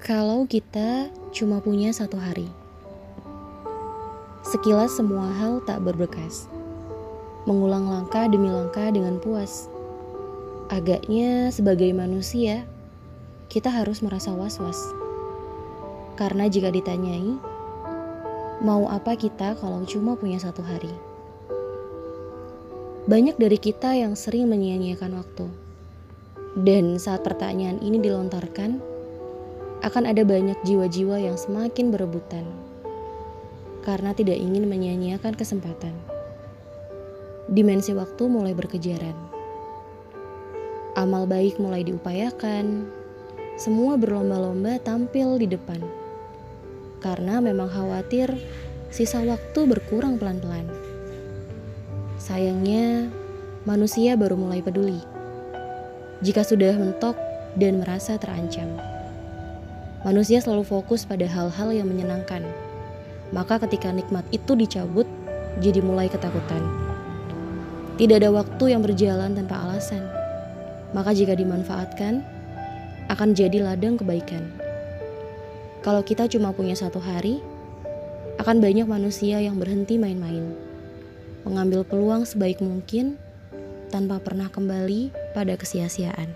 Kalau kita cuma punya satu hari, sekilas semua hal tak berbekas. Mengulang langkah demi langkah dengan puas. Agaknya sebagai manusia, kita harus merasa was-was. Karena jika ditanyai, mau apa kita kalau cuma punya satu hari? Banyak dari kita yang sering menyia-nyiakan waktu. Dan saat pertanyaan ini dilontarkan, akan ada banyak jiwa-jiwa yang semakin berebutan karena tidak ingin menyia-nyiakan kesempatan. Dimensi waktu mulai berkejaran. Amal baik mulai diupayakan. Semua berlomba-lomba tampil di depan. Karena memang khawatir sisa waktu berkurang pelan-pelan. Sayangnya, manusia baru mulai peduli. Jika sudah mentok dan merasa terancam. Manusia selalu fokus pada hal-hal yang menyenangkan. Maka ketika nikmat itu dicabut, jadi mulai ketakutan. Tidak ada waktu yang berjalan tanpa alasan. Maka jika dimanfaatkan, akan jadi ladang kebaikan. Kalau kita cuma punya satu hari, akan banyak manusia yang berhenti main-main. Mengambil peluang sebaik mungkin tanpa pernah kembali pada kesia-siaan.